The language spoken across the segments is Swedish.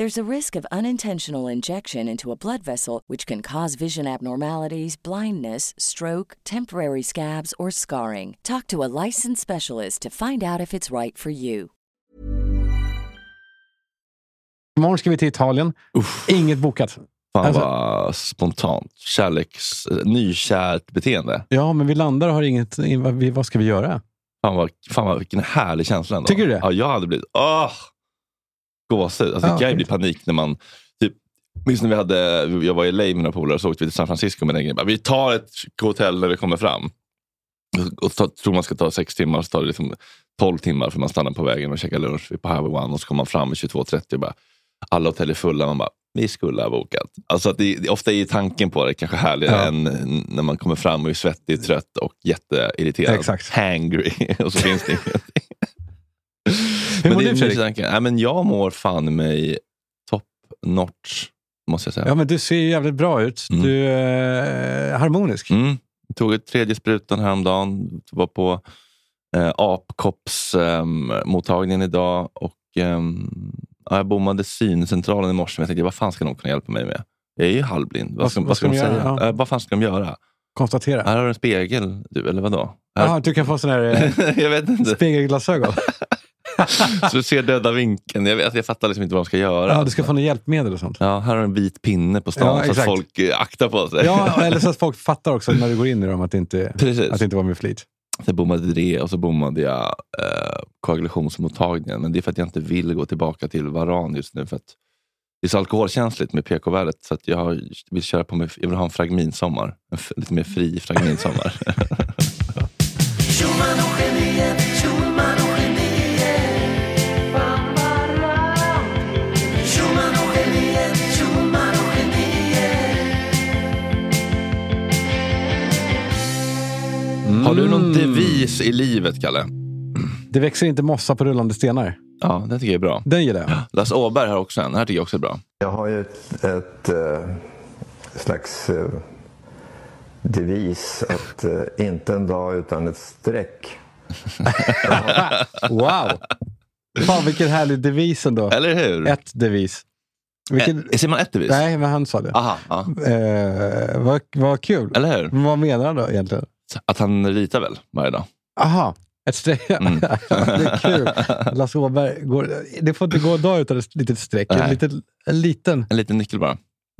There's a risk of unintentional injection into a blood vessel, which can cause vision abnormalities, blindness, stroke, temporary scabs, or scarring. Talk to a licensed specialist to find out if it's right for you. Imorgon ska vi till Italien. Uff, Inget bokat. fan Alltså- vad spontant. Kärleks... Nykärt beteende. Ja, men vi landar och har inget... Vad, ska vi göra? Fan vad, fan vad vilken härlig känsla ändå. Tycker du det? Ja, jag hade blivit... Åh! Gåshud. Alltså, Ja, det kan ju okej. bli panik när man... Typ, minns när vi hade, jag var i LA med några polare och så åkte vi till San Francisco med den grejen. Vi tar ett hotell när vi kommer fram. Och, ta, tror man ska ta sex timmar, så tar det liksom 12 timmar för man stannar på vägen och käkar lunch på Highway One och så kommer man fram vid 22.30 och bara, alla hotell är fulla. Man bara, vi skulle ha bokat. Alltså att det, ofta är tanken på det kanske härligare Ja. än när man kommer fram och är svettig, trött och jätteirriterad. Exakt. Hangry. och så finns det ingenting. Hur mår du Fredrik? Nej, men jag mår fan mig top notch, måste jag säga. Ja, men du ser ju jävligt bra ut. Mm. Du är eh, harmonisk. Mm. Jag tog ett tredje sprutan häromdagen. Var på eh, apkoppsmottagningen idag. Och, ja, jag bommade syncentralen i morse. Men jag tänkte, vad fan ska de kunna hjälpa mig med? Jag är ju halvblind. Vad Vad- ska, vad ska ska de säga? Ja. Eh, vad fan ska de göra? Konstatera. Här har du en spegel, du, eller vadå? Här... Jaha, du kan få sån här eh, spegelglasögon. Så du ser döda vinkeln. Jag, vet, jag fattar liksom inte vad de ska göra. Ja, du ska få något hjälpmedel och sånt. Ja, här har du en vit pinne på stan Ja, så att folk eh, aktar på sig. Ja, eller så att folk fattar också när du går in i dem att det inte, Precis. att det inte var med flit. Så jag bommade det och så bommade jag eh, koagulationsmottagningen. Men det är för att jag inte vill gå tillbaka till Varan just nu. För att det är så alkoholkänsligt med pK-värdet. Så att jag vill köra på med, jag vill ha en fragminsommar. En lite mer fri fragminsommar. Har du någon devis i livet, Kalle? Det växer inte mossa på rullande stenar. Ja, den tycker jag är bra. Den gillar jag. Lasse Åberg har också en. Den här tycker jag också är bra. Jag har ju ett, ett eh, slags eh, devis att eh, inte en dag utan ett streck. Wow! Fan vilken härlig devis ändå. Eller hur? Ett devis. Vilken... Eh, Ser man ett devis? Nej, men han sa det. Aha, ja. Eh, vad, vad kul. Eller hur? Men vad menar han då egentligen? Att han ritar väl varje dag? Aha, ett streck. Mm. det är kul. Lasse Åberg, går, det får inte gå en dag utan ett litet streck. En liten, en liten En liten nyckel bara.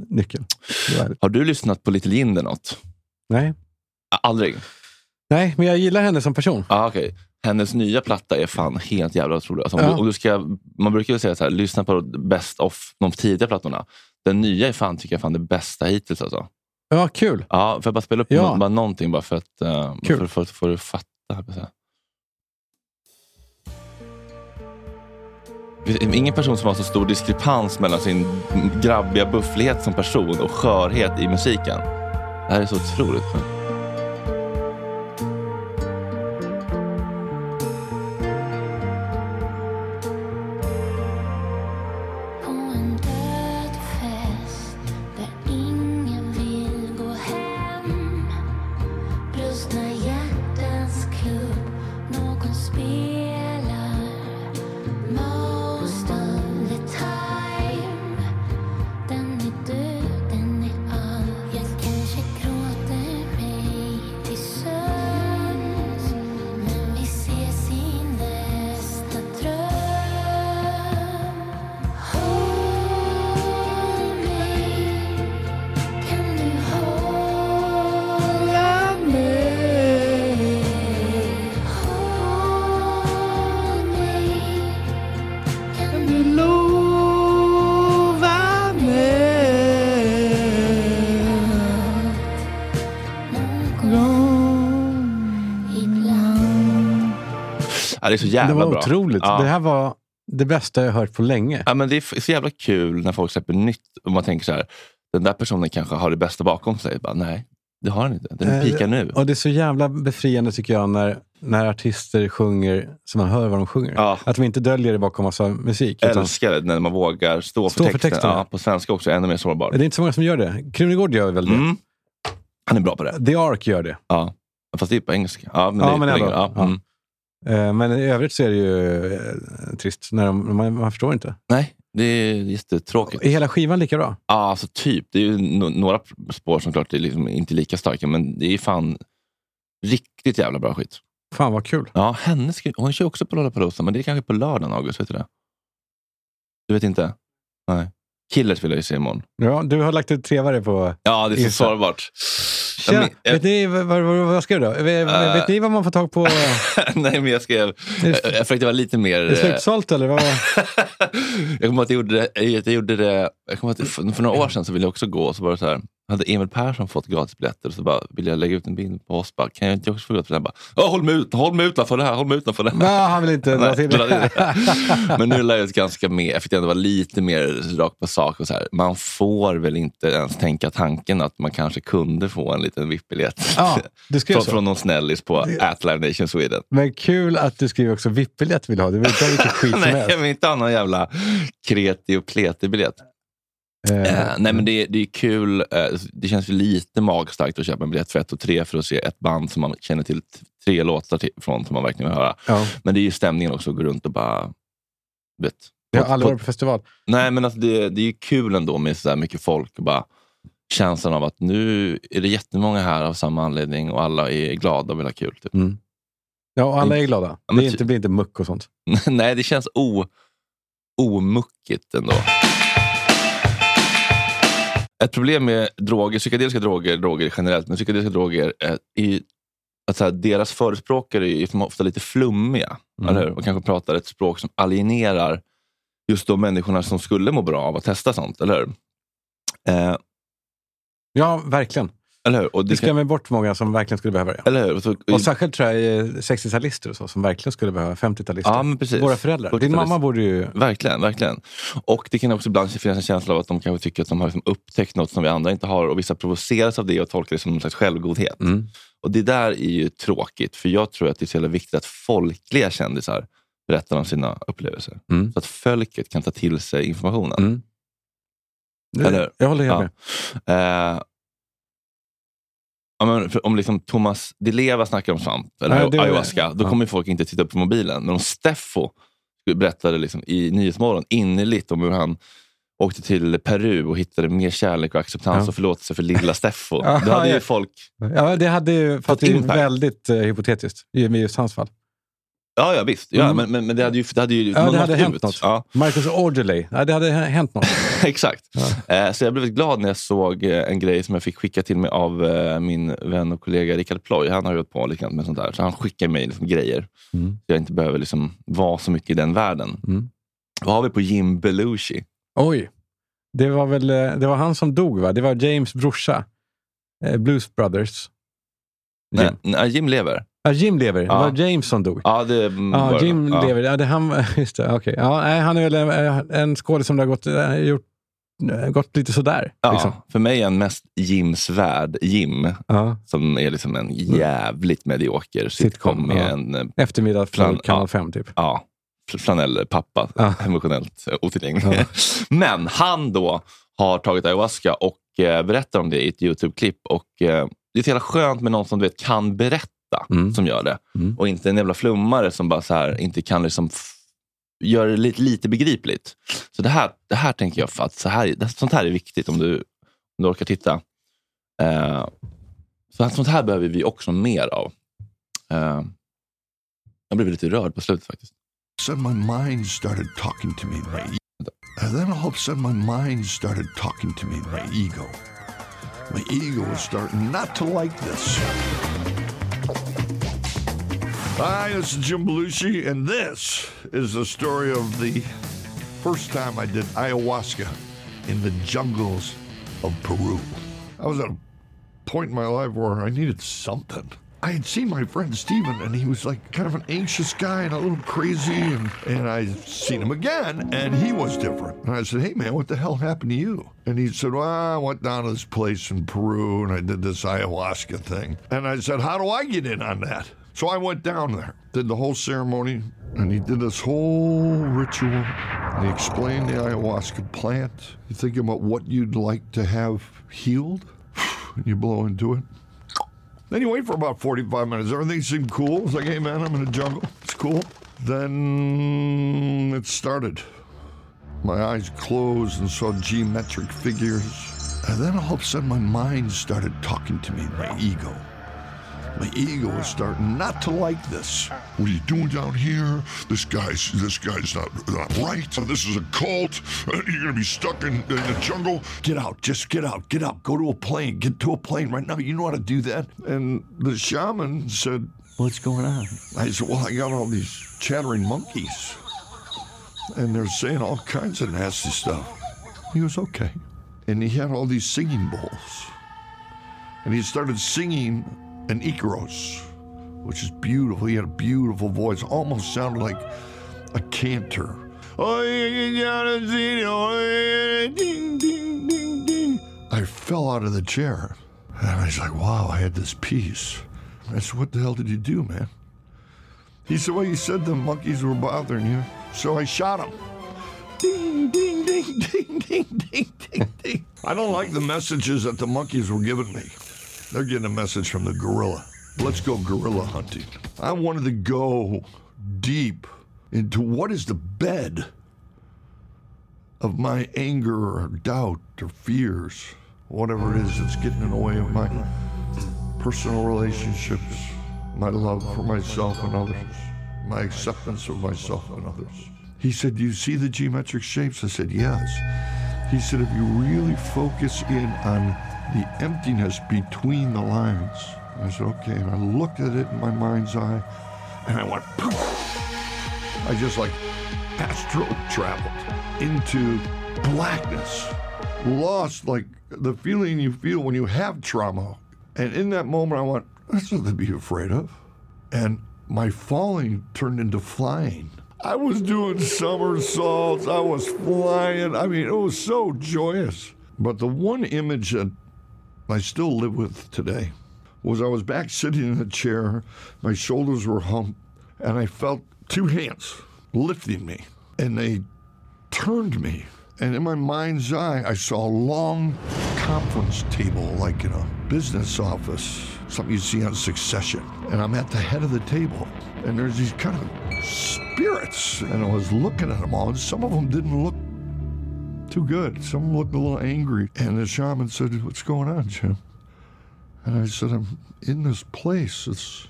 nyckel. Har du lyssnat på Little Jinder något? Nej. Aldrig? Nej, men jag gillar henne som person. Ah, okay. Hennes nya platta är fan helt jävla otrolig. Alltså, om, Ja. du, om du ska, man brukar ju säga så här, lyssna på best of de tidiga plattorna. Den nya är fan, tycker jag, fan det bästa hittills. Alltså. Ja, kul. Ja, får jag bara spela upp Ja. bara någonting bara för att uh, Kul. för, för, för att fatta. Ingen person som har så stor diskrepans mellan sin grabbiga bufflighet som person och skörhet i musiken. Det här är så otroligt skönt. Ja, det är så Det jävla var bra. otroligt. Ja. Det här var det bästa jag hört på länge. Ja, men det är så jävla kul när folk släpper nytt och man tänker så här, den där personen kanske har det bästa bakom sig. Bara, nej, det har den inte. Den Eh, pikar nu. Och det är så jävla befriande tycker jag när, när artister sjunger så man hör vad de sjunger. Ja. Att de inte döljer det bakom massa musik. Jag älskar det när man vågar stå, Stå för för texten. texten, ja, ja. på svenska också, ännu mer sårbar. det är inte så många som gör det. Krunegård gör väl det? Mm. Han är bra på det. The Ark gör det. Ja. Fast det är på engelska. Ja, men, Ja, men ändå. Ja. Ja. Mm. Eh, Men i övrigt så är det ju eh, trist. När de, man, man förstår inte. Nej, det är jättetråkigt. Är hela skivan lika bra? Ja, alltså typ. Det är ju några spår som klart är liksom inte lika starka, men det är fan riktigt jävla bra skit. Fan vad kul. Ja, henne ska, hon kör också på Lollapalooza, men det är kanske på lördagen, August. Vet du det? Du vet inte? Nej. Killers vill jag ju se imorgon. Ja, du har lagt ut trevare på... Ja, det är så Insta. sårbart. Tja, Ja, men- vet ni vad, vad, vad, skrev du? Vet, Eh. vet ni vad man får tag på? Nej, men jag skrev... Jag, jag försökte vara lite mer... är det slutsålt eller? Vad? jag kommer ihåg att jag gjorde det, jag gjorde det jag kommer ihåg att för, för några år sedan så ville jag också gå och så var det så här, hade Emil Persson fått gratisbiljetter så bara ville jag lägga ut en bild på oss. Bara, kan jag inte också få gratisbiljetter? Jag bara, "Ja, håll mig ut, håll mig utanför det här, håll mig utanför det här. Nej, han vill inte dra Nej, till det. Men nu lär jag ut ganska mer, jag fick ändå vara lite mer rakt på sak. Och så här. Man får väl inte ens tänka tanken att man kanske kunde få en liten VIP-biljett. Ja, du från, så. från någon snällis på Det- at Live Nation Sweden. Men kul att du skriver också VIP-biljett vill ha. Du vill inte ha vilket skit som Nej, helst. jag vill inte ha någon jävla kreti och pleti-biljett. Eh, Eh, nej men det, det är kul. Eh, det känns ju lite magstarkt att köpa en biljett för ett och tre för att se ett band som man känner till tre låtar till, från som man verkligen vill höra. ja. Men det är ju stämningen också att gå runt och bara... Vet, Jag har på- aldrig varit på festival. Nej men alltså det, det är ju kul ändå med så mycket folk och bara känslan av att nu är det jättemånga här av samma anledning och alla är glada och vill ha kul. Typ. Mm. Ja, och alla är glada. Ja, det är inte, blir inte muck och sånt. Nej, det känns o, omuckigt ändå. Ett problem med droger, psykedeliska droger, droger generellt, men psykedeliska droger är i att så här, deras förespråkare är ofta lite flummiga. Mm. Eller hur? Och kanske pratar ett språk som alienerar just de människorna som skulle må bra av att testa sånt. Eller hur? Eh, Ja, verkligen. Eller hur? Och Det det kan, skrämmer bort många som verkligen skulle behöva det. eller hur? Och så, Och särskilt tror jag eh, 60-talister och så, som verkligen skulle behöva 50-talister. ja, men precis. Våra föräldrar. Din 40-talister. mamma borde ju... Verkligen, verkligen. Och det kan också ibland finnas en känsla av att de kanske tycker att de har liksom upptäckt något som vi andra inte har och vissa provoceras av det och tolkar det som en slags självgodhet. Mm. Och det där är ju tråkigt, för jag tror att det är så jävla viktigt att folkliga kändisar berättar om sina upplevelser. Mm. Så att folket kan ta till sig informationen. Mm. Det- Eller- Jag håller helt Ja. med. Eh, men om liksom Thomas Di Leva snackar om svamp eller Nej, det- ayahuasca, då kommer folk inte titta upp på mobilen. Men om Steffo berättade liksom i Nyhetsmorgon innerligt om hur han åkte till Peru och hittade mer kärlek och acceptans Ja. och förlåtelse för lilla Steffo. Då hade ju folk... Ja, det hade ju, fast det är väldigt eh, hypotetiskt i just hans fall. Ja, ja visst. Ja, Mm. men, men, men det hade ju, det hade ju Ja, det hade hänt ut. något. Ja, Marcus Aujalay, ja, det hade hä- hänt något. exakt. Eh, så jag blev glad när jag såg eh, en grej som jag fick skicka till mig av eh, min vän och kollega Rickard Ploy. Han har ju hållit på lite med sånt där. Så han skickar mig liksom grejer. Mm. Så jag inte behöver liksom vara så mycket i den världen. Mm. Vad har vi på Jim Belushi? Oj, det var väl eh, det var han som dog va? Det var James brorsa. Eh, Blues Brothers. Nej, Jim. nej, Jim lever. Ja, Jim lever. Ja. Det var James som dog. Ja, det Ja, det. Jim ja. lever. Ja, det, han, just det, okej. ja, nej, han är väl en, en skådis som det har gått, eh, gjort, eh, gått lite sådär. Ja, Liksom. För mig är en mest Jims värld Jim, Ja. som är liksom en jävligt medioker sitcom Sitcom, med en eh, Eftermiddag från Kanal ja. 5 typ. ja, flanellpappa, Ja. emotionellt otillgänglig. Men han då har tagit ayahuasca och eh, berättar om det i ett YouTube-klipp. Och eh, Det är så jävla skönt med någon som du vet kan berätta Mm. som gör det. Mm. Och inte en jävla flummare som bara så här, inte kan liksom f- göra det lite, lite begripligt. Så det här, det här tänker jag, för att så här, det, sånt här är viktigt om du, om du orkar titta. Eh, så att sånt här behöver vi också mer av. Eh, jag blev lite rörd på slutet faktiskt. sudden my mind started talking to me my e- and then all of a sudden my mind started talking to me my ego my ego was starting not to like this hi this is jim belushi and this is the story of the first time I did ayahuasca in the jungles of Peru. I was at a point in my life where I needed something. I had seen my friend Steven, and he was like kind of an anxious guy and a little crazy. And, and I seen him again, and he was different. And I said, Hey, man, what the hell happened to you? And he said, Well, I went down to this place in Peru and I did this ayahuasca thing. And I said, How do I get in on that? So I went down there, did the whole ceremony, and he did this whole ritual. He explained the ayahuasca plant. You think about what you'd like to have healed, and you blow into it. Then you wait for about 45 minutes. Everything seemed cool. It's like, hey, man, I'm in the jungle. It's cool. Then it started. My eyes closed and saw geometric figures. And then all of a sudden, my mind started talking to me, my ego. My ego is starting not to like this. What are you doing down here? This guy's this guy's not not right. This is a cult. Uh, You're gonna be stuck in, in the jungle. Get out, just get out, get out, go to a plane, get to a plane right now. You know how to do that? And the shaman said, What's going on? I said, Well, I got all these chattering monkeys. And they're saying all kinds of nasty stuff. He was okay. And he had all these singing bowls. And he started singing an Icaros, which is beautiful. He had a beautiful voice, almost sounded like a cantor. I fell out of the chair. And I was like, wow, I had this piece. I said, what the hell did you do, man? He said, well, you said the monkeys were bothering you. So I shot him. Ding, ding, ding, ding, ding, ding, ding, ding. I don't like the messages that the monkeys were giving me. They're getting a message from the gorilla. Let's go gorilla hunting. I wanted to go deep into what is the bed of my anger or doubt or fears, whatever it is that's getting in the way of my personal relationships, my love for myself and others, my acceptance of myself and others. He said, Do you see the geometric shapes? I said, Yes. He said, If you really focus in on the emptiness between the lines, I said, Okay. And I looked at it in my mind's eye and I went, poof. I just like astral traveled into blackness, lost like the feeling you feel when you have trauma. And in that moment, I went, That's nothing to be afraid of. And my falling turned into flying. I was doing somersaults. I was flying. I mean, it was so joyous. But the one image that I still live with today was I was back sitting in a chair, my shoulders were humped, and I felt two hands lifting me. And they turned me. And in my mind's eye, I saw a long conference table, like in a business office, something you see on Succession. And I'm at the head of the table. And there's these kind of spirits. And I was looking at them all. And some of them didn't look too good. Some of looked a little angry. And the shaman said, What's going on, Jim? And I said, I'm in this place, this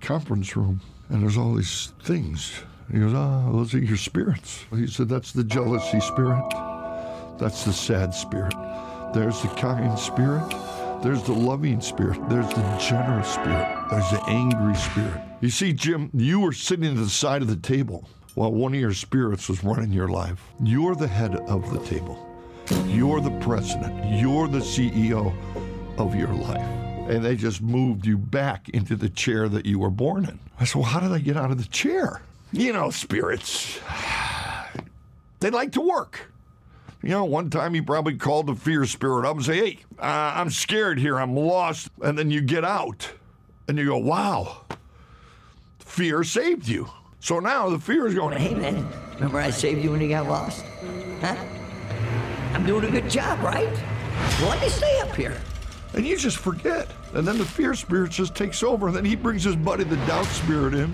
conference room, and there's all these things. He goes, Ah, those are your spirits. He said, That's the jealousy spirit. That's the sad spirit. There's the kind spirit. There's the loving spirit. There's the generous spirit. There's the angry spirit. You see, Jim, you were sitting at the side of the table while one of your spirits was running your life. You're the head of the table. You're the president. You're the CEO of your life. And they just moved you back into the chair that you were born in. I said, Well, how did I get out of the chair? You know, spirits, they like to work. You know, one time he probably called the fear spirit up and say, "Hey, uh, I'm scared here. I'm lost." And then you get out, and you go, "Wow, fear saved you." So now the fear is going, Hey, man, remember I saved you when you got lost? Huh? I'm doing a good job, right? Well, let me stay up here. and you just forget. And then the fear spirit just takes over. And then he brings his buddy, the doubt spirit, in.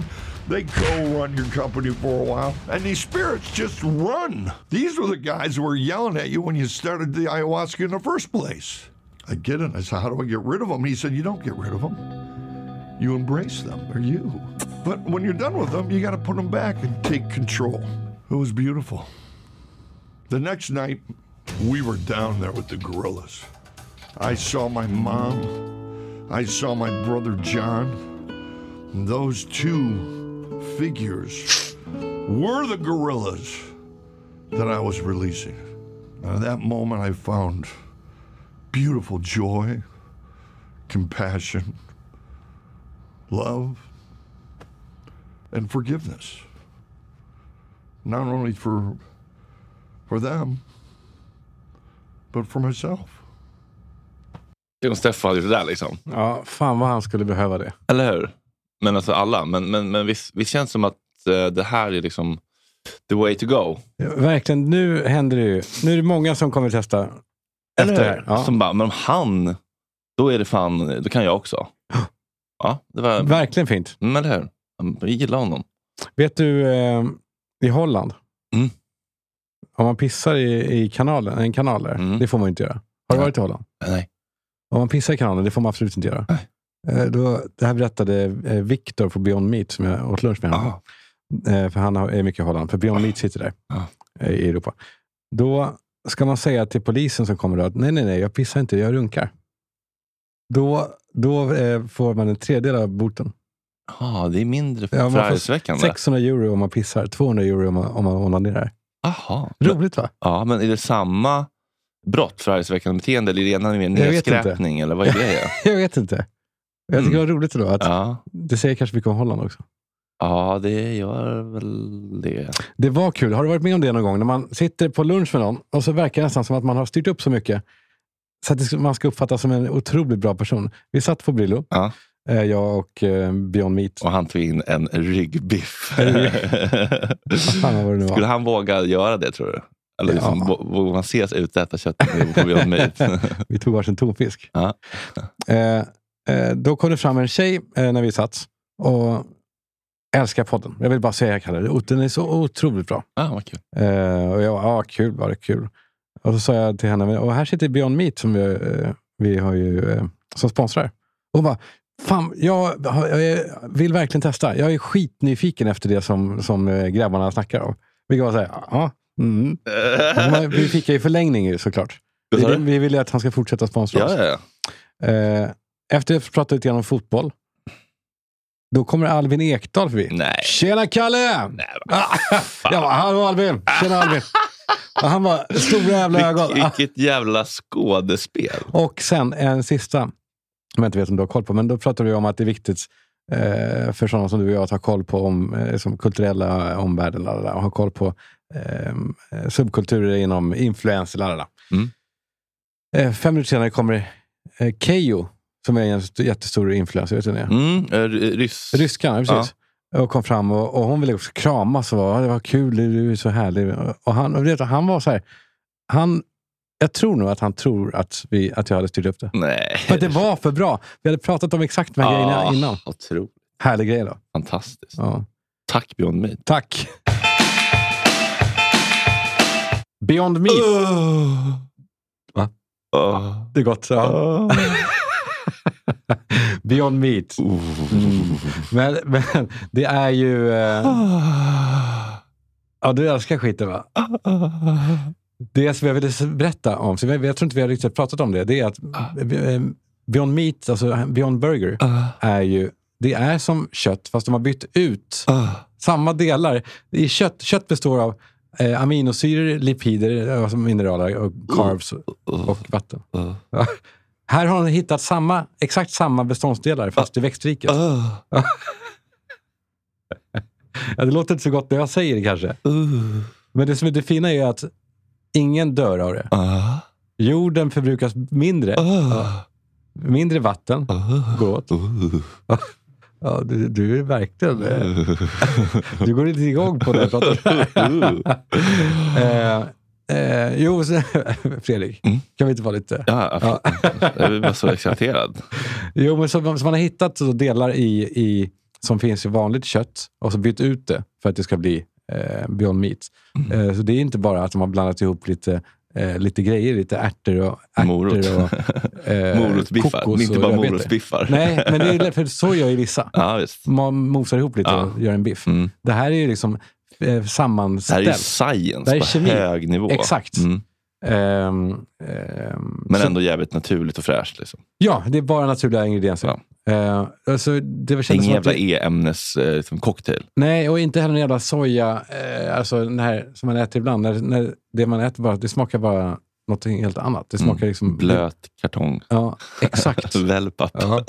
They go run your company for a while. And these spirits just run. These were the guys who were yelling at you when you started the ayahuasca in the first place. I get it. I said, How do I get rid of them? He said, You don't get rid of them. You embrace them. They're you. But when you're done with them, you got to put them back and take control. It was beautiful. The next night, we were down there with the gorillas. I saw my mom. I saw my brother John. And those two figures were the gorillas. that I was releasing. And at that moment, I found beautiful joy, compassion, love, and forgiveness. Not only for for them, but for myself. Det är om Steffo hade gjort det där liksom. Ja, fan vad han skulle behöva det. Eller hur? Men alltså alla. Men, men, men visst, visst känns det som att eh, det här är liksom the way to go. Ja, Verkligen, nu händer det ju. Nu är det många som kommer testa Eller efter det hur? här. Ja. Som bara, men om han, då är det fan, då kan jag också. Ja, det var... Verkligen fint. Mm, eller hur? Jag gillar honom. Vet du, eh, i Holland, Mm. om man pissar i, i kanalen, en kanal där, Mm. det får man inte göra. Har du Nej. varit i Holland? Nej. Om man pissar i kanalen, det får man absolut inte göra. Nej. Eh, då, det här berättade eh, Viktor på Beyond Meat, som jag åt lunch med honom. Ah. Eh, för han är mycket i Holland, för Beyond Meat sitter där Ah. eh, i Europa. Då ska man säga till polisen som kommer då att nej, nej, nej, jag pissar inte, jag runkar. Då, då eh, får man en tredjedel av boten. Ja, det är mindre Ja, man får förargelseväckande. 600 euro om man pissar, 200 euro om man, om man onanerar. Men, Roligt va? ja, men är det samma brott, förargelseväckande beteende, eller är det ena mer nedskräpning? Eller vad är det? Jag vet inte. Jag tycker det var roligt ändå. Att ja. Det säger kanske mycket om Holland också. ja, det gör väl det. Det var kul. Har du varit med om det någon gång? När man sitter på lunch med någon och så verkar det nästan som att man har styrt upp så mycket så att man ska uppfattas som en otroligt bra person. Vi satt på Brillo, Ja. Eh, jag och eh, Beyond Meat. Och han tog in en ryggbiff. Nu Skulle han våga göra det tror du? Eller liksom, Ja. vå- Vågar man ses ute och äta kött på Beyond Meat? Vi tog varsin tonfisk. Ja. Eh, eh, då kom det fram en tjej eh, när vi satt och älskar podden. Jag vill bara säga, Kalle, den är så otroligt bra. ah, vad kul. Eh, och jag, ja, kul var det kul. Och så sa jag till henne, och här sitter Beyond Meat som vi, vi har ju, som sponsrar. Och hon bara, fan, jag, jag vill verkligen testa. Jag är skitnyfiken efter det som, som eh, grabbarna snackar om. Vilket var så här, ja. Mm. Vi fick ju förlängning ju, såklart. Vi, vi ville att han ska fortsätta sponsra oss. Ja, ja, ja. Eh, efter att ha pratat lite grann om fotboll, då kommer Albin Ekdal förbi. Nej. Tjena Kalle! Nej, Ah, jag bara, hallå Albin! Tjena Albin! Och han var stora jävla ögon. Vilk, vilket jävla skådespel. Och sen en sista, som jag inte vet om du har koll på, men då pratar vi om att det är viktigt eh, för sådana som du och jag att ha koll på om, eh, som kulturella omvärlden lalala, och ha koll på eh, subkulturer inom influencer. lalala. Mm. Eh, fem minuter senare kommer eh, Keyyo, som är en st- jättestor influencer. Vet du? Mm, eh, ryss. Ryskan, ja, precis. Och kom fram och, och hon ville också kramas och "Ja, det var kul, du är så härlig. Och han, och vet, han var så här, han, jag tror nog att han tror att, vi, att jag hade styrt upp det. Nej. För det var för bra. Vi hade pratat om exakt de här grejerna Ah, innan. Otroligt. Härlig grej då. Fantastiskt. Ja. Tack Beyond Meat. Tack. Beyond Meat. Va? Oh. Det är gott. Ja. Beyond Meat. Mm. Men, men det är ju... Eh, ja, du älskar skiten va? Det som jag ville berätta om, så jag, jag tror inte vi har riktigt pratat om det, det är att eh, Beyond Meat, alltså Beyond Burger, är ju det är som kött fast de har bytt ut samma delar. I kött, kött består av eh, aminosyror, lipider, alltså mineraler, och carbs och, och vatten. Här har de hittat samma, exakt samma beståndsdelar fast i växtriket. Ja, det låter inte så gott när jag säger det kanske. Men det som är det fina är att ingen dör av det. Jorden förbrukas mindre. Ja. Mindre vatten går åt. Ja, du, du är verkligen... eh, Du går inte igång på det om. eh, eh, Jo, så- Fredrik. Kan vi inte vara lite... Ja, Ja. jag var så exalterad. Jo, men så, så man har hittat så delar i, i, som finns i vanligt kött och så bytt ut det för att det ska bli eh, Beyond Meat. Mm. Eh, så det är inte bara att de har blandat ihop lite, eh, lite grejer, lite ärtor och, ärtor Morot. och eh, Morotsbiffar. kokos Inte bara morotsbiffar. Nej, men det är, för så gör ju vissa. Ja. Man mosar ihop lite Ja. och gör en biff. Mm. Det här är ju liksom eh, Det här är ju sammanställt. science Det här är på kemi. hög nivå. Exakt. Mm. Ehm, ehm, Men så- ändå jävligt naturligt och fräscht. Liksom. Ja, det är bara naturliga ingredienser. Eh, alltså, det Ingen jävla det- E-ämnes eh, liksom cocktail. Nej, och inte heller någon jävla soja. Eh, alltså här som man äter ibland. När, när det man äter bara, det smakar bara något helt annat. Det smakar liksom... Mm. Blöt kartong. Ja, exakt. Wellpapp. Ja.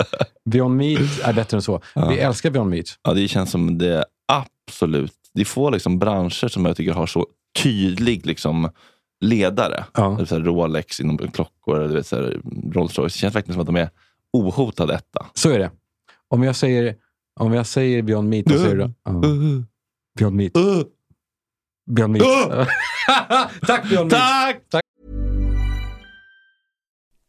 Beyond Meat är bättre än så. Ja. Vi älskar Beyond Meat. Ja, det känns som det absolut... Det är få liksom branscher som jag tycker har så tydlig liksom, ledare. Ja. Så Rolex inom klockor, du vet, så här Rolls Royce. Det känns verkligen som att de är ohotade etta. Så är det. Om jag säger, om jag säger Beyond Meat, då säger du... Ja. Beyond Meat. Beyond Meat. Tack Beyond Meat. Tack!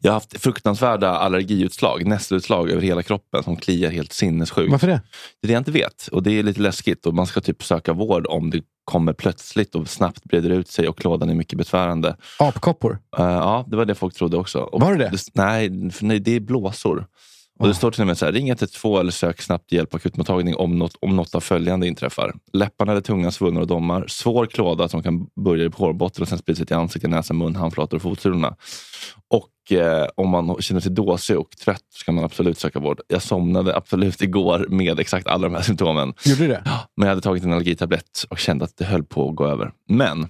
Jag har haft fruktansvärda allergiutslag, nässelutslag över hela kroppen som kliar helt sinnessjukt. Varför det? Det är det jag inte vet och det är lite läskigt och man ska typ söka vård om det kommer plötsligt och snabbt breder ut sig och klådan är mycket besvärande. Apkoppor? Eh, ja, det var det folk trodde också. Och Var det det? nej, för nej, det är blåsor. Och Det står till och med så här, ring 112 eller sök snabbt hjälp på akutmottagning om något, om något av följande inträffar. Läpparna eller tungan svullnar och domar. Svår klåda som kan börja i hårbotten och sen sprida sig till ansikte, näsa, mun, handflator och fotsulorna. Och eh, om man känner sig dåsig och trött så ska man absolut söka vård. Jag somnade absolut igår med exakt alla de här symptomen. Gjorde du det? Men jag hade tagit en allergitablett och kände att det höll på att gå över. Men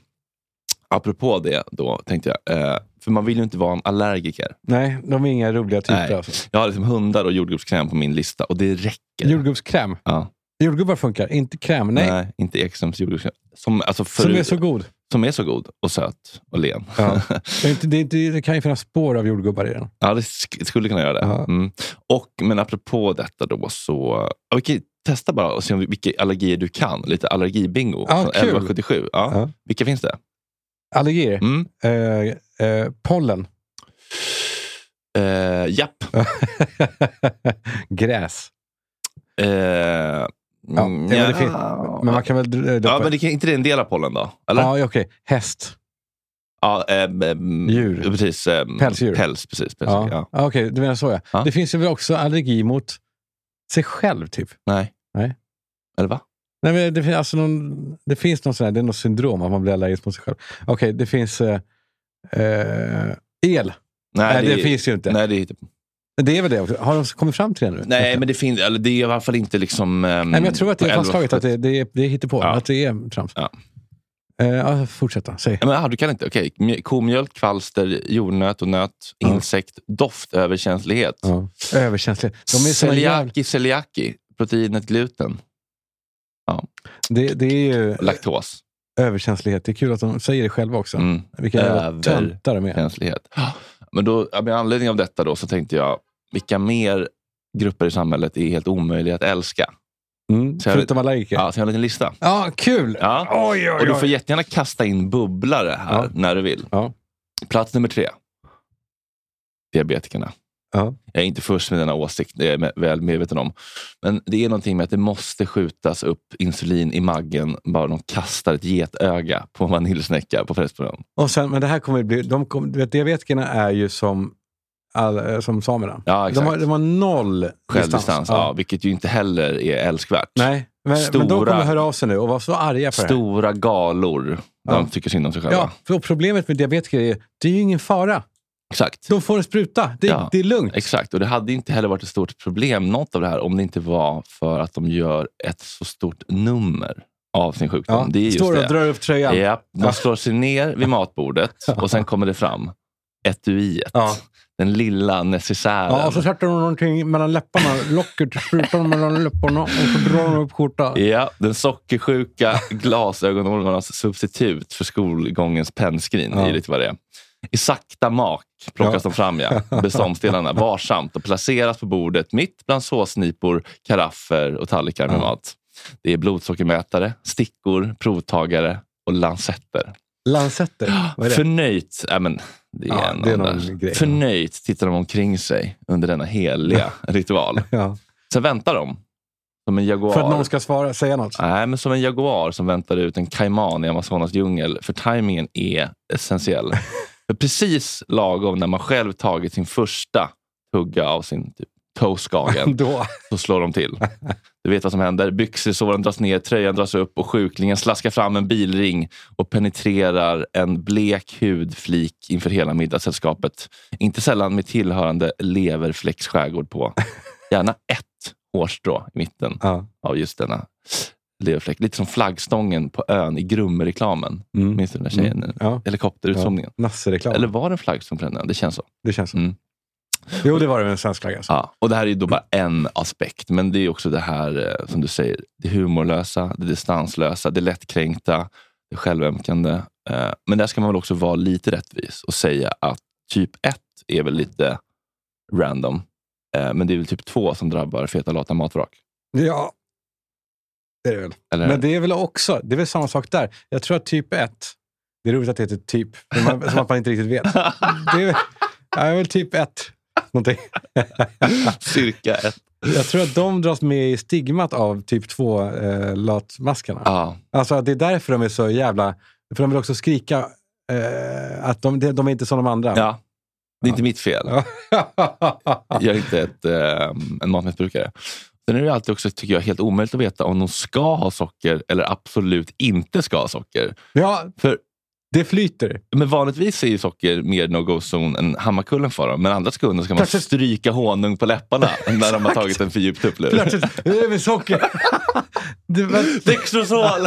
apropå det då tänkte jag, eh, för man vill ju inte vara en allergiker. Nej, de är inga roliga typer. Alltså. Jag har liksom hundar och jordgubbskräm på min lista och det räcker. Jordgubbskräm? Ja. Jordgubbar funkar, inte kräm. Nej. Nej, inte Ekströms jordgubbskräm. Som, alltså Som förut- är så god. Som är så god och söt och len. Ja. Det, det, det kan ju finnas spår av jordgubbar i den. Ja, det sk- skulle kunna göra det. Ja. Mm. Och, men apropå detta då så... Ju testa bara och se om vilka allergier du kan. Lite allergibingo. Kul. 1177. Ja. Ja. Vilka finns det? Allergier? Mm. Eh, eh, pollen? Eh, japp. Gräs? Eh, Ja, mm, men, det ja. men man kan väl... Ja, men det kan inte det en del av pollen då? Eller? Ja, okej. Häst? Ja, ehm, ehm, Djur. Precis. ehm, Pälsdjur. Päls, precis. precis Ja. ja. Ja. Okej, du menar så ja. Ja. Det finns ju väl också allergi mot sig själv, typ? Nej. Nej. Eller va? Nej, men det, finns alltså någon, det finns någon sån här, det är något syndrom att man blir allergisk mot sig själv. Okej, det finns eh, eh, el. Nej, det, finns ju inte. Nej, det Det är väl det också. Har de kommit fram till det nu? nej men det finns eller det är i alla fall inte liksom... ehm, Nej, men jag tror att det är på fastslaget att det, det, det är hittepå. Ja. Att det är trams. Ja. Eh, ja, fortsätt då. Säg. Ja, Men, ah, du kan inte? Okej. Mj- Komjölk, kvalster, jordnöt och nöt, Ja. insekt, doftöverkänslighet. Ja. Överkänslighet. De är såna jävla, Celiaki, celiaki, proteinet gluten, det, det är ju laktos. överkänslighet. Det är kul att de säger det själva också. Mm. Vilka jävla töntar de är. Men då, ja, med anledning av detta då, så tänkte jag, vilka mer grupper i samhället är helt omöjliga att älska? Mm. Så jag Förutom allergiker. Ja, så jag har en liten lista. Ja, kul! Ja. Oj, oj, Och du får oj. jättegärna kasta in bubblare här Ja. när du vill. Ja. Plats nummer tre. Diabetikerna. Ja. Jag är inte först med denna åsikt, det är jag väl medveten om. Men det är någonting med att det måste skjutas upp insulin i maggen bara de kastar ett getöga på en vaniljsnäcka på Pressbyrån. Och sen, men det här kommer bli... De kom, du vet, diabetikerna är ju som, all, som samerna. Ja, De exakt. har, de har noll Självdistans, ja. Ja. vilket ju inte heller är älskvärt. Nej, men, men de Stora- kommer höra av sig nu och vara så arga för det. Stora galor. Ja. De tycker synd om sig själva. Ja, för problemet med diabetiker är det är ju ingen fara. Exakt. De får en spruta. Det, Ja. det är lugnt. Exakt, och det hade inte heller varit ett stort problem, något av det här, om det inte var för att de gör ett så stort nummer av sin sjukdom. Ja. Det är just Står det. och drar upp tröjan. Ja, de slår sig ner vid matbordet och sen kommer det fram. Etuiet. Ja. Den lilla necessären. Ja, och så sätter de någonting mellan läpparna. Locket sprutar de mellan läpparna och så drar de upp skjortan. Ja, den sockersjuka glasögonormarnas substitut för skolgångens pennskrin. Ja. är lite vad det är. I sakta mak plockas Ja. de fram, ja. beståndsdelarna varsamt och placeras på bordet mitt bland såsnipor, karaffer och tallrikar med Ja. mat. Det är blodsockermätare, stickor, provtagare och lansetter. Lansetter. Vad är det? Förnöjt, ja, men det är, Ja, en det är någon grej. Förnöjt tittar de omkring sig under denna heliga ritual. Ja. Sen väntar de. Som en jaguar. För att någon ska svara, säga något. Nej, men som en jaguar som väntar ut en kaiman i Amazonas djungel. För tajmingen är essentiell. för precis lagom när man själv tagit sin första tugga av sin typ, toastskagen så slår de till. Du vet vad som händer. Byxelsåren dras ner, tröjan dras upp och sjuklingen slaskar fram en bilring och penetrerar en blek hudflik inför hela middagssällskapet. Inte sällan med tillhörande leverfläcksskärgård på. Gärna ett hårstrå i mitten Ja. av just denna leverfläck. Lite som flaggstången på ön i Grumme-reklamen. Mm. Minns du den där tjejen? Mm. Ja. Helikopterutzoomningen. Nassereklam. Eller var det en flaggstång på den ön? Det känns så. Det känns så. Mm. Jo, det var det med en svensk flagga. Alltså. Ja, och det här är ju då bara en aspekt, men det är också det här eh, som du säger, det humorlösa, det distanslösa, det lättkränkta, det självömkande. Eh, Men där ska man väl också vara lite rättvis och säga att typ 1 är väl lite random, Eh, men det är väl typ 2 som drabbar feta lata matvrak. Ja, det är det väl. Eller? Men det är väl också, det är väl samma sak där. Jag tror att typ 1, det är roligt att det heter typ, man, som att man inte riktigt vet. Det är, ja, är väl typ 1. Någonting. Cirka 1. Jag tror att de dras med i stigmat av typ 2 eh. Ja, Alltså det är därför de är så jävla... För de vill också skrika eh, att de, de är inte som de andra. ja. Det är inte mitt fel. Ja. Jag är inte ett, eh, en matmissbrukare. Sen är det alltid också, tycker jag, helt omöjligt att veta om de ska ha socker eller absolut inte ska ha socker. ja, För det flyter. Men vanligtvis är ju socker mer no-go-zon än Hammarkullen för dem. Men andra sekunder ska man Plötsligt- stryka honung på läpparna när de har tagit en för djup tupplur. Plötsligt, det är med socker. Dextrosol!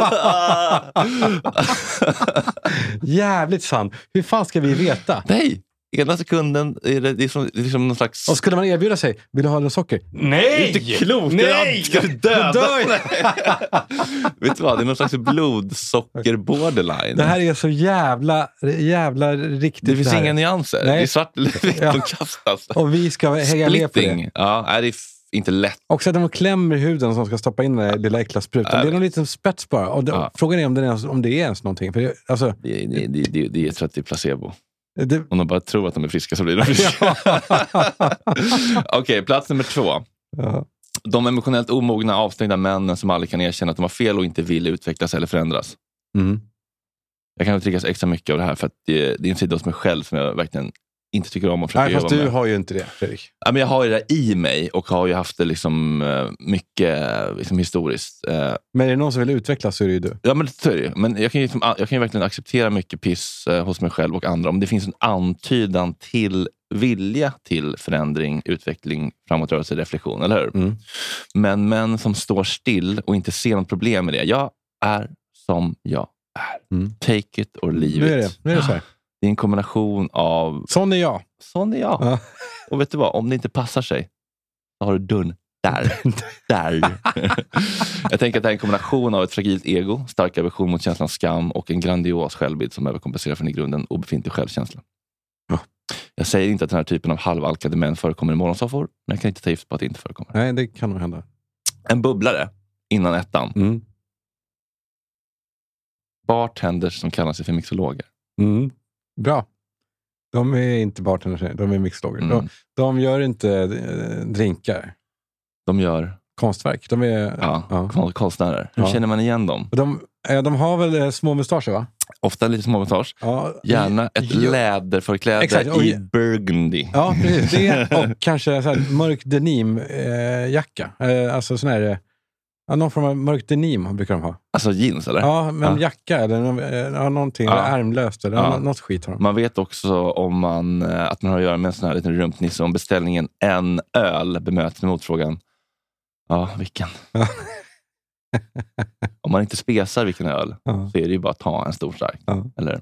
jävligt sant. Hur fan ska vi veta? Nej! Ena sekunden är det, det är som, det är som någon slags... Och skulle man erbjuda sig, vill du ha något socker? Nej! inte klokt! Nej! Ska du döda dör. Vet du vad? Det är någon slags blodsocker-borderline. Det här är så jävla, jävla riktigt. det finns här. inga nyanser. Nej. Det är svart eller vitt. Ja. De kastas. Och vi ska hänga med på det. Ja, det är f- inte lätt. Också att de klämmer huden som ska stoppa in den där lilla äckla sprutan. Ja, Det är någon liten spets bara. Och det, Ja. Frågan är om det är, ens, om det är ens någonting. För det, alltså, Det, det, det, det, det, jag tror att det är placebo. Det, Om de bara tror att de är friska så blir de friska. Okej, plats nummer två. ja. De emotionellt omogna, avstängda männen som aldrig kan erkänna att de har fel och inte vill utvecklas eller förändras. mm. Jag kan triggas extra mycket av det här för att det, det är en sida hos mig själv som jag verkligen inte tycker om att försöka Nej, fast jobba du med. har ju inte det, Fredrik. Ja, men jag har ju det i mig och har ju haft det liksom, eh, mycket eh, liksom, historiskt. Eh, Men är det någon som vill utvecklas så är det ju du. Ja, men så är det ju. Men jag kan ju, liksom, jag kan ju verkligen acceptera mycket piss hos mig själv och andra om det finns en antydan till vilja till förändring, utveckling, framåtrörelse, reflektion. Eller hur? Mm. Men män som står still och inte ser något problem med det. Jag är som jag är. Mm. Take it or leave Nu är det, it. nu är det så här. Det är en kombination av Sån är jag. sån är jag. Ja. Och vet du vad? Om det inte passar sig, så har du dörren där. där. jag tänker att det här är en kombination av ett fragilt ego, stark aversion mot känslan skam och en grandios självbild som överkompenserar för en i grunden obefintlig självkänsla. Ja. Jag säger inte att den här typen av halvalkade män förekommer i morgonsoffor, men jag kan inte ta gift på att det inte förekommer. Nej, det kan nog hända. En bubblare innan ettan. Mm. Bartenders som kallar sig för mixologer. Mm. Bra. De är inte bartenders, de är mixologer. Mm. De, de gör inte eh, drinkar, De gör konstverk. De, är, ja, ja. kon- konstnärer. Hur Ja. känner man igen dem? De, eh, de har väl eh, små mustascher, va? Ofta lite små mustasch. Ja, Gärna ett Ja. läderförkläde Exakt, och- i burgundy. Ja, precis. Det och kanske så här mörk denimjacka. Eh, alltså sån här, eh, Ja, någon form av mörk denim brukar de ha. Alltså jeans eller? Ja, men Ja. jacka eller ja, någonting. Ja. Eller ärmlöst eller Ja. nå- något skit har de. Man vet också om man, eh, att man har att göra med en sån här liten rumpnisse om beställningen en öl bemöts med motfrågan. Ja, vilken? Ja. om man inte spesar vilken öl så är det ju bara att ta en stor stark. Eller?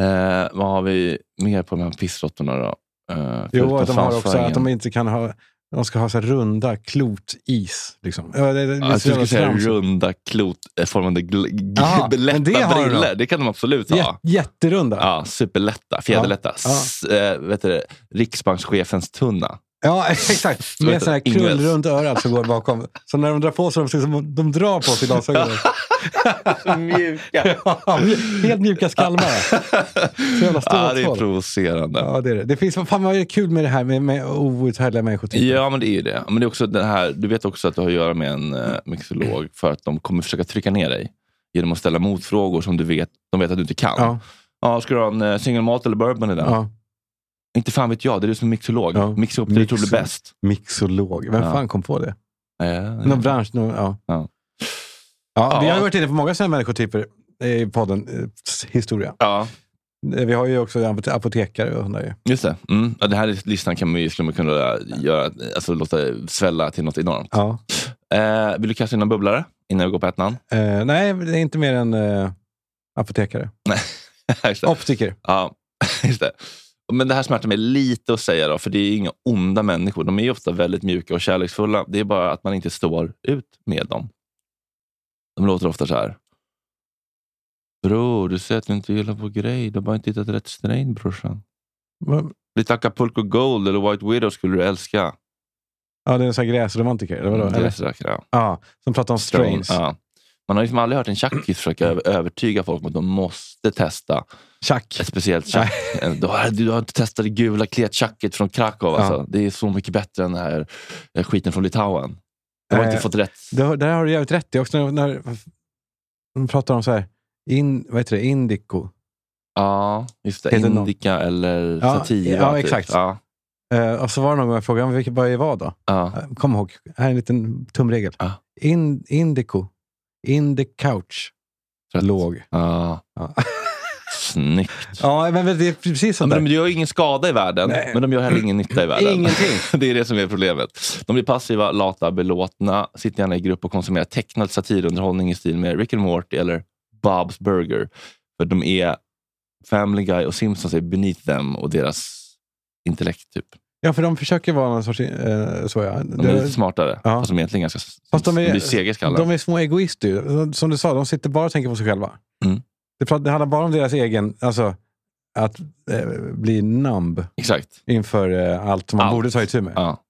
Eh, vad har vi mer på de här pissråttorna då? Eh, Jo, att de har också att de inte kan ha... De ska ha så runda klotis. Liksom. Ja, det, det, Ja, jag skulle säga runda klotformade g- men det lätta har de briller. Det kan de absolut ha. Jä, jätterunda. Ja, superlätta, fjäderlätta. Ja, ja. S- eh, vet du, det, Riksbankschefens tunna. Ja, exakt. Så Med sån här krull runt örat som går bakom. Så när de drar på sig dem, så är det som att de drar på sig glasögonen. Mjuka. Ja, helt mjuka skalmar. Så jävla Ja, det är provocerande. Ja, det är det. Det finns, fan vad är det kul med det här med, med outhärdliga människotyper. Ja, men det är ju det. Men det är också det här, du vet också att det har att göra med en uh, mixolog för att de kommer försöka trycka ner dig genom att ställa motfrågor som du vet, de vet att du inte kan. Ja. Ja, ska du ha en uh, single malt eller bourbon i den? Ja. Inte fan vet jag, det är du som är mixolog. Ja. Mixa upp det du tror blir Mixo- bäst. Mixolog. Vem Ja. fan kom på det? Ja, Någon bransch? Någon, ja. Ja. Vi har ju varit inne på många sådana människotyper i podden. eh, historia. ja. Eh, Vi har ju också apot- apotekare och sådär. ju. Just det. Mm. Ja, den här listan kan man ju, skulle man kunna göra, alltså, låta svälla till något enormt. Ja. Eh, vill du kasta in en bubblare innan vi går på ettan? Eh, nej, det är inte mer än eh, apotekare. Optiker. Ja, just det. Men det här smärtar mig lite att säga, då, för det är inga onda människor. De är ofta väldigt mjuka och kärleksfulla. Det är bara att man inte står ut med dem. De låter ofta så här. Bror, du säger att du inte gillar vår grej. Du har bara inte hittat rätt strain, brorsan. Va- Lite Acapulco Gold eller White Widow skulle du älska. Ja, det är en sån här gräsromantiker. Eller vadå? Mm, gräsrökare, ja. Ja, som pratar om strains. Ja. Man har liksom aldrig hört en tjackis försöka över- övertyga folk om att de måste testa Tjack. ett speciellt tjack. Du har, du har inte testat det gula klettjacket från Krakow. Alltså. Ja. Det är så mycket bättre än den här eh, skiten från Litauen. Du har Eh, inte fått rätt. Det, där har du jävligt rätt i också. När, när de pratar om så här, in, vad heter det, indico. Ja, just det. heter någon- Indica eller Ja, sativa. ja, typ. exakt. Ja, Eh, och så var det någon gång jag frågade, "Men vilket, vad är vad då? ja. Eh, Kom ihåg, här är en liten tumregel. Ja. In, indico. In the couch. Rätt. Låg. ja. Ja. Snyggt. Ja, men det är precis sånt men de gör ingen skada i världen, Nej. men de gör heller ingen nytta i världen. Ingenting. Det är det som är problemet. De blir passiva, lata, belåtna, sitter gärna i grupp och konsumerar tecknad satirunderhållning i stil med Rick and Morty eller Bob's Burger. För de är Family Guy och Simpsons är beneath them och deras intellekt. Typ. Ja, för de försöker vara någon sorts... Eh, så ja. De är lite smartare, Ja. fast de är egentligen ganska Fast de är, skallen. de är små egoister. Som du sa, de sitter bara och tänker på sig själva. Mm. Det, pratar, det handlar bara om deras egen... Alltså, att eh, bli numb Exakt. inför eh, allt som man Allt. borde ta itu med. Ja.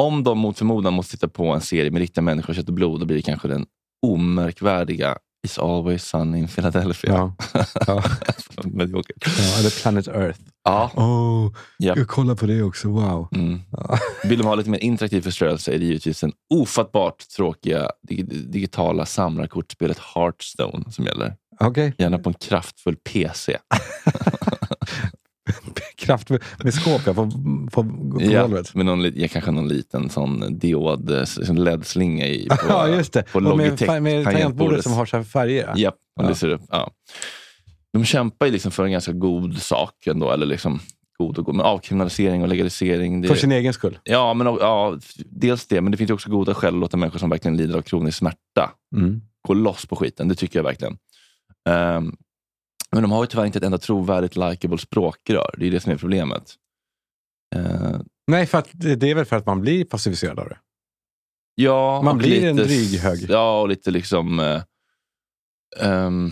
Om de mot förmodan måste titta på en serie med riktiga människor, kött och blod, då blir det kanske den omärkvärdiga It's always sun in Philadelphia. Ja. Ja. Ja, eller Planet Earth. Ja. Oh, Japp. jag kollar på det också. Wow. Mm. Vill de ha lite mer interaktiv förströelse är det givetvis den ofattbart tråkiga dig- digitala samlarkortspelet Hearthstone som gäller. Okej. Gärna på en kraftfull PC. Kraft med, med skåp ja, på, på, på Ja, golvet. med någon, ja, kanske någon liten sån diod, LED-slinga i på, ja, just det. på med, Logitech fa- med tangentbordet som har så färger. ja. Och Ja. lyser upp. Ja. De kämpar ju liksom för en ganska god sak ändå. Eller liksom god och god. Men avkriminalisering och legalisering. Det, För sin egen skull. ja, men, ja, dels det, men det finns ju också goda skäl att låta människor som verkligen lider av kronisk smärta Mm. gå loss på skiten. Det tycker jag verkligen. Ehm, men de har ju tyvärr inte ett enda trovärdigt, likeable språkrör. Det är det som är problemet. Uh, Nej, för att, det är väl för att man blir passiviserad av det. ja, Man blir en lite- dryg hög. Ja, och lite liksom eh, ehm,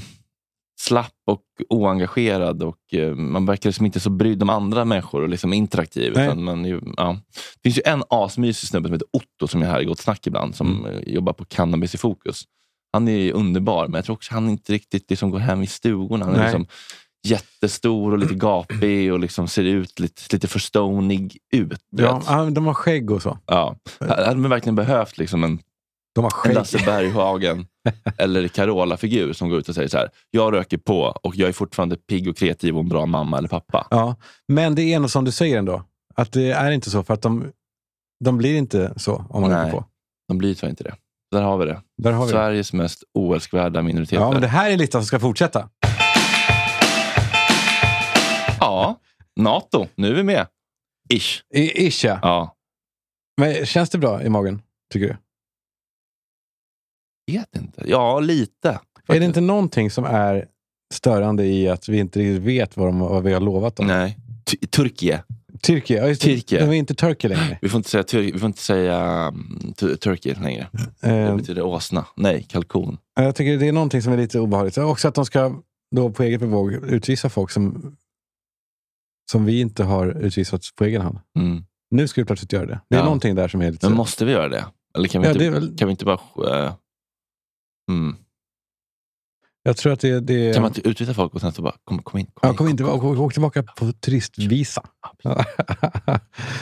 slapp och oengagerad. Och, eh, man verkar liksom inte så brydd om andra människor och liksom interaktiv. Utan man, ju- ja. Det finns ju en asmysig snubbe som heter Otto som är här i Gott Snack ibland. Som Mm. eh, jobbar på Cannabis i fokus. Han är underbar, men jag tror också han inte riktigt liksom går hem i stugorna. Han är Nej. liksom jättestor och lite gapig och liksom ser ut lite, lite för stonig ut. du Ja, vet. ja, de har skägg och så. Ja. Hade man verkligen behövt liksom en De har en. Lasse Berghagen eller Carola-figur som går ut och säger så här. Jag röker på och jag är fortfarande pigg och kreativ och en bra mamma eller pappa. Ja, men det är nog som du säger ändå. Att det är inte så för att de, de blir inte så om man Nej. röker på. De blir tyvärr inte det. Där har vi det. Där har vi det. Sveriges mest oälskvärda minoriteter. Ja, men det här är listan som ska fortsätta. Ja, NATO. Nu är vi med. Ish. I, ish, ja. Ja. Men känns det bra i magen, tycker du? Vet inte. Ja, lite. Är det faktiskt. inte någonting som är störande i att vi inte riktigt vet vad, de, vad vi har lovat dem? Nej. T- Turkiet. Turkiet, ja, just det. De är inte Turkey längre. Vi får inte säga, tur- vi får inte säga um, tu- Turkey längre. Det Eh, betyder åsna. Nej, kalkon. jag tycker det är någonting som är lite obehagligt. Också att de ska då på eget bevåg utvisa folk som, som vi inte har utvisat på egen hand. Mm. Nu ska vi plötsligt göra det. Det är Ja. någonting där som är lite... Men måste vi göra det? Eller kan vi, Ja, inte, väl- kan vi inte bara... eh, mm. Jag tror att det, det Kan man inte utvisa folk och sen så bara, kom, kom in. Kom Ja, kom inte åk, åk, åk tillbaka på turistvisa. du,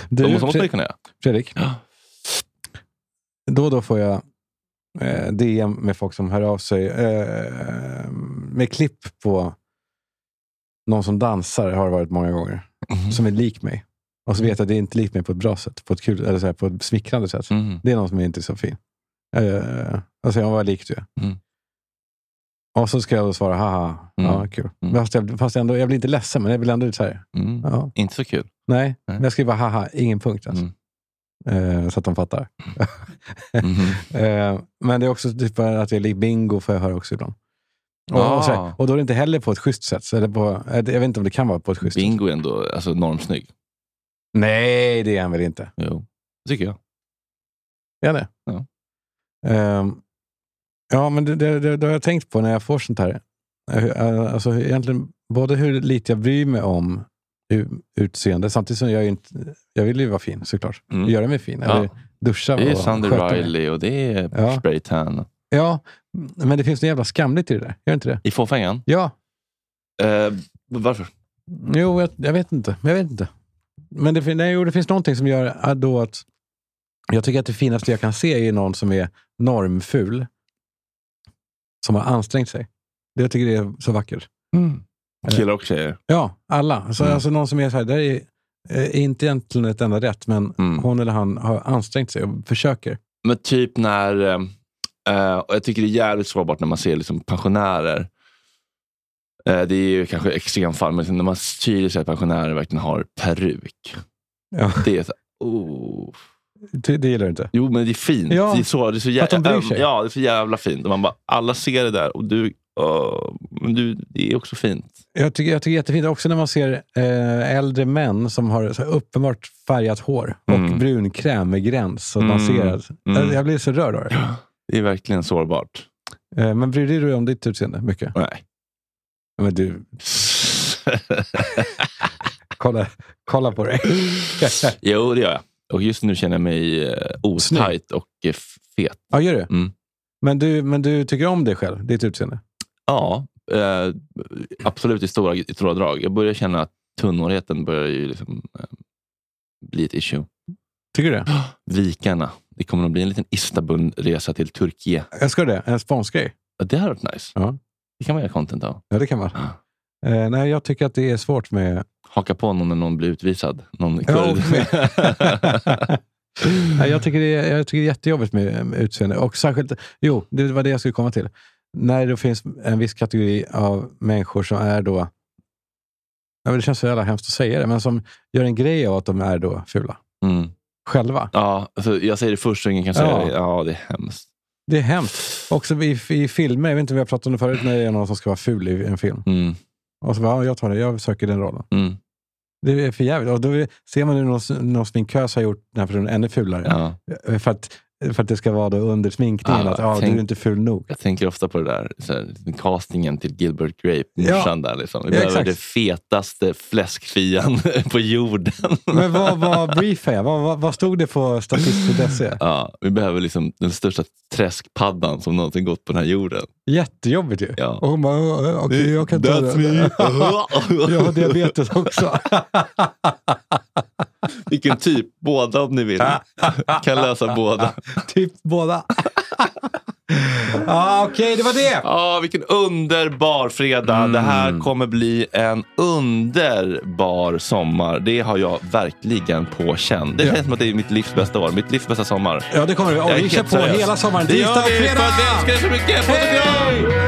De måste, måste man ju Fre- kunna göra. Fredrik, Ja. då och då får jag eh, DM med folk som hör av sig eh, med klipp på någon som dansar, har det varit många gånger, Mhm. som är lik mig. Och så vet jag att det är inte lik mig på ett bra sätt, på ett, kul, eller så här, på ett smickrande sätt. Mm. Det är någon som är inte så fin. Eh, och säger, vad lik du. Mm. Och så ska jag då svara, haha, ja Mm. kul. Mm. Fast, jag, fast ändå, jag blir inte ledsen, men jag blir ändå lite så här, Mm. ja, Inte så kul. nej. Nej. Men jag skriver haha, ingen punkt alltså. Mm. Eh, så att de fattar. Mhm. Eh, men det är också typ att jag är lik bingo, får jag höra också ibland. Och, Ah. och, här, och då är det inte heller på ett schysst sätt. Så det på, eh, jag vet inte om det kan vara på ett schysst sätt. Bingo är ändå alltså, normsnygg. Nej, det är han väl inte? Jo, det tycker jag. Är det? Ja. Ehm, ja, men det, det, det, det har jag tänkt på när jag får sånt här. Eh, Alltså, hur- egentligen, både hur lite jag bryr mig om utseende, samtidigt som jag inte... Jag vill ju vara fin såklart. Mm. Göra mig fin. Ja. Eller duscha Det är Sandy mig. Riley och det är Ja. spraytan. Ja, men det finns något jävla skamligt i det där. Gör inte det? I fåfängan? Ja. Eh, varför? Jo, jag, jag vet inte. Jag vet inte. Men det, nej, jo, det finns någonting som gör att då att jag tycker att det finaste jag kan se är någon som är normful. Som har ansträngt sig. Det jag tycker det är så vackert. Killar och tjejer. Ja, alla. Alltså, Mm. alltså någon som är så här, det är eh, inte egentligen ett enda rätt, men Mm. hon eller han har ansträngt sig och försöker. Men typ när, eh, eh, och jag tycker det är jävligt sårbart när man ser liksom pensionärer. Eh, det är ju kanske extremfall, men när man tydligt ser att pensionärer verkligen har peruk. Ja. Det är så, oh. Det, det gillar du inte? Jo, men det är fint. Ja, det är så, det är så för att de bryr jävla, sig. ja, det är så jävla fint. Och man bara, alla ser det där och du, åh, men du, det är också fint. Jag tycker, jag tycker jättefint också när man ser eh, äldre män som har så uppenbart färgat hår och Mm. brunkräm med gräns. Så Mm. man ser att, Mm. jag, jag blir så rörd av det. Det är verkligen sårbart. Eh, men bryr du dig om ditt utseende mycket? Nej. Men du, kolla, kolla på dig. jo, det gör jag. Och just nu känner jag mig eh, otajt och eh, fet. ja, gör du? Mm. Men, du? men du tycker om dig själv, ditt utseende? Ja, eh, absolut i stora, i stora drag. Jag börjar känna att tunnhårigheten börjar ju liksom, eh, bli ett issue. Tycker du det? Vikarna. Det kommer att bli en liten Istanbul-resa till Turkiet. Jag ska det? En sponsgrej? Ja, det hade varit nice. Ja. Det kan man göra content av. Ja, det kan man. Eh, nej, jag tycker att det är svårt med... Haka på någon när någon blir utvisad. Någon kurd. jag, tycker det är, jag tycker det är jättejobbigt med, utseende. Och särskilt, jo, det var det jag skulle komma till. När det finns en viss kategori av människor som är då... Ja, det känns så jävla hemskt att säga det, men som gör en grej av att de är då fula. mm. Själva. ja, alltså, jag säger det först så ingen kan säga Ja. det. Ja, det är hemskt. Det är hemskt. Också i, i filmer, jag vet inte om vi har pratat om det förut, när det är någon som ska vara ful i en film. Mm. Och så bara, ja, jag tar det, jag söker den rollen. Mm. Det är för jävligt. Och då ser man hur någon, någon sminkös har gjort den här personen ännu fulare. Ja. För, att, för att det ska vara då under sminkningen, Ja, att ja, tänk- du är inte ful nog. Jag tänker ofta på det där, så här, castingen till Gilbert Grape, Ja. morsan där. Liksom. Vi Ja, behöver det fetaste fläskfian på jorden. Men vad var briefade jag? Vad, vad, vad stod det på statist.se? Ja, vi behöver liksom den största träskpaddan som någonsin gått på den här jorden. Jättejobbigt ju. Ja. Och hon bara, "Ja, okej, jag kan ta det. jag har diabetes också. Vilken typ? Båda om ni vill. kan lösa båda. typ båda. Ah, Okej, det var det. Ja, vilken underbar fredag. Det här kommer bli en underbar sommar. Det har jag verkligen på känn. Det Ja. känns som att det är mitt livs bästa år. Mitt livs bästa sommar. Ja, det kommer vi. Och vi kör på seriös. hela sommaren. Det gör vi för att vi älskar er så mycket. Puss och kram!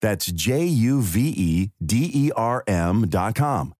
That's J U V E D E R M.com.